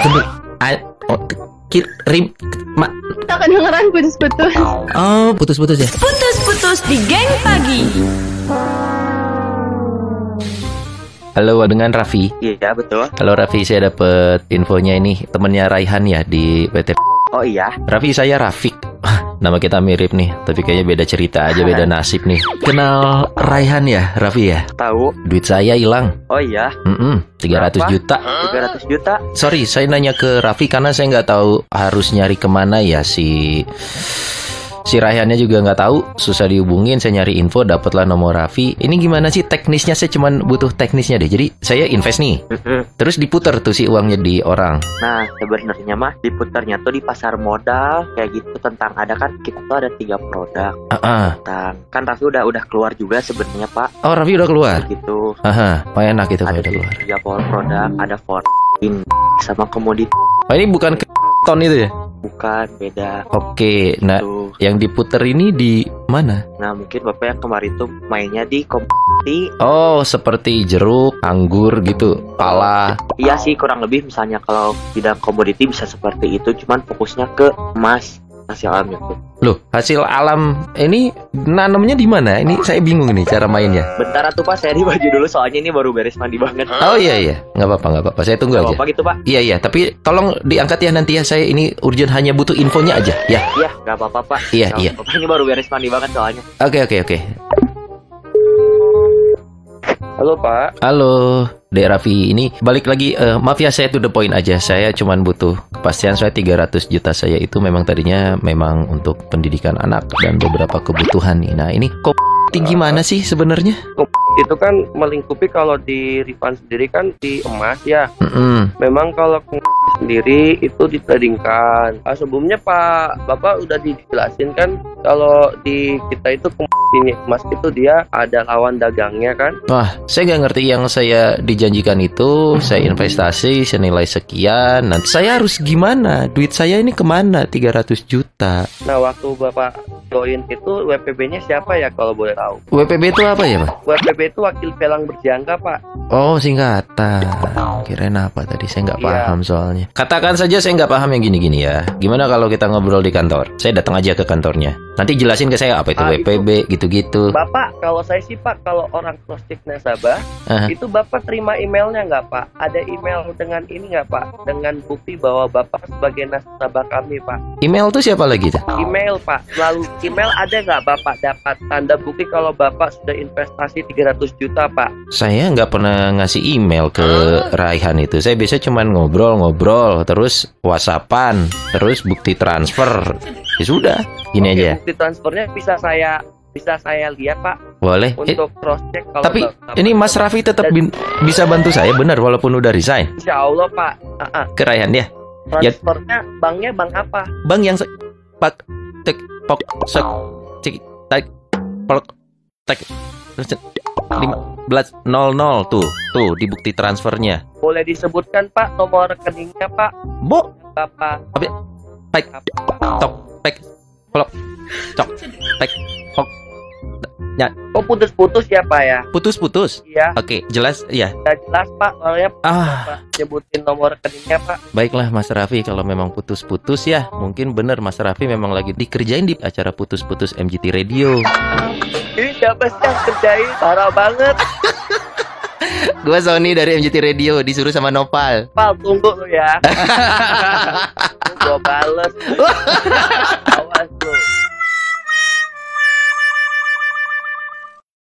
Tunggu. A- oh, kir, rim, ma, Tak kedengeran putus-putus. oh, putus-putus ya. Putus-putus di geng pagi. Halo, dengan Raffi. Iya betul. Halo Raffi, saya dapat infonya ini temennya Raihan ya di PT. Oh iya. Raffi, saya Rafik. Nama kita mirip nih, tapi kayaknya beda cerita aja, beda nasib nih. Kenal Raihan ya, Raffi ya? Tahu. Duit saya hilang. Oh iya. Mm 300 Berapa? juta. 300 juta. Sorry, saya nanya ke Raffi karena saya nggak tahu harus nyari ke mana ya si si Raihannya juga nggak tahu, susah dihubungin. Saya nyari info, dapatlah nomor Raffi. Ini gimana sih teknisnya? Saya cuman butuh teknisnya deh. Jadi saya invest nih, terus diputar tuh si uangnya di orang. Nah sebenarnya mah diputarnya tuh di pasar modal kayak gitu tentang ada kan kita tuh ada tiga produk Ah, ah. tentang kan Raffi udah udah keluar juga sebenarnya Pak oh Raffi udah keluar. gitu Aha, oh enak itu kalau ada udah keluar. tiga produk ada for in sama komoditi Oh ini bukan ke ton itu ya? Bukan beda Oke, nah tuh. yang diputer ini di mana? Nah mungkin bapak yang kemarin tuh mainnya di komoditi Oh, seperti jeruk, anggur gitu, pala. Iya sih kurang lebih misalnya kalau bidang komoditi bisa seperti itu cuman fokusnya ke emas hasil alamnya tuh. Loh, hasil alam ini nanamnya di mana? Ini saya bingung nih cara mainnya. Bentar tuh Pak saya di baju dulu soalnya ini baru beres mandi banget. Oh iya iya, nggak apa-apa nggak apa-apa. Saya tunggu Gak aja. apa gitu Pak. Iya iya, tapi tolong diangkat ya nanti ya. Saya ini urgent hanya butuh infonya aja. Ya, Iya gak apa-apa Pak. Iya, Nggak iya. apa-apa. Ini baru beres mandi banget soalnya. oke oke oke. Halo Pak. Halo, Dek Raffi. Ini balik lagi. eh, maaf ya, saya to the point aja. Saya cuman butuh kepastian saya 300 juta saya itu memang tadinya memang untuk pendidikan anak dan beberapa kebutuhan. Nah ini kok tinggi mana sih sebenarnya? itu kan melingkupi kalau di Rifan sendiri kan di emas ya. Mm-mm. Memang kalau sendiri itu ditradingkan. Ah, sebelumnya Pak Bapak udah dijelasin kan kalau di kita itu ini emas itu dia ada lawan dagangnya kan. Wah, saya nggak ngerti yang saya dijanjikan itu. Saya investasi senilai sekian. Nanti saya harus gimana? Duit saya ini ke mana? 300 juta. Nah waktu Bapak join itu WPB-nya siapa ya kalau boleh tahu? WPB itu apa ya, Pak? WPB itu wakil pelang berjangka Pak. Oh, singkatan. Kirain apa tadi? Saya nggak Iya. paham soalnya. Katakan saja saya nggak paham yang gini-gini ya. Gimana kalau kita ngobrol di kantor? Saya datang aja ke kantornya. Nanti jelasin ke saya apa itu Ah, WPB gitu-gitu. Bapak kalau saya sih Pak kalau orang cross check nasabah Aha. itu Bapak terima emailnya nggak Pak? Ada email dengan ini nggak Pak? Dengan bukti bahwa Bapak sebagai nasabah kami Pak. Email tuh siapa lagi tuh? Email Pak. Lalu email ada nggak Bapak dapat tanda bukti kalau Bapak sudah investasi 300 juta Pak? Saya nggak pernah ngasih email ke Raihan itu. Saya biasa cuman ngobrol-ngobrol, terus WhatsAppan, terus bukti transfer. Ya sudah, gini Oke, aja. Bukti transfernya bisa saya bisa saya lihat Pak Boleh. Eh, untuk cross check kalau tapi Bapak- ini Mas Raffi tetap bin- bisa bantu saya benar walaupun udah resign Insya Allah Pak. Ah, ah. ke Raihan ya. Ya. Transfernya banknya bank apa? Bang yang pak tek pok sek cik tak pok tek terus lima belas nol nol tuh tuh di bukti transfernya. Boleh disebutkan Pak nomor rekeningnya Pak? Bo Bapak pek tok pek plok cok pek pok Oh putus-putus ya Pak ya? putus-putus. Iya, Oke, jelas ya. jelas Pak. Soalnya Ah, Pak nyebutin nomor rekeningnya Pak. baiklah Mas Raffi kalau memang putus-putus ya. Mungkin benar Mas Raffi memang lagi dikerjain di acara putus-putus MGT Radio. Ini siapa sih yang kerjain? Parah banget. Gua Sony dari MGT Radio disuruh sama Nopal. Pal, tunggu lu ya. Gua bales.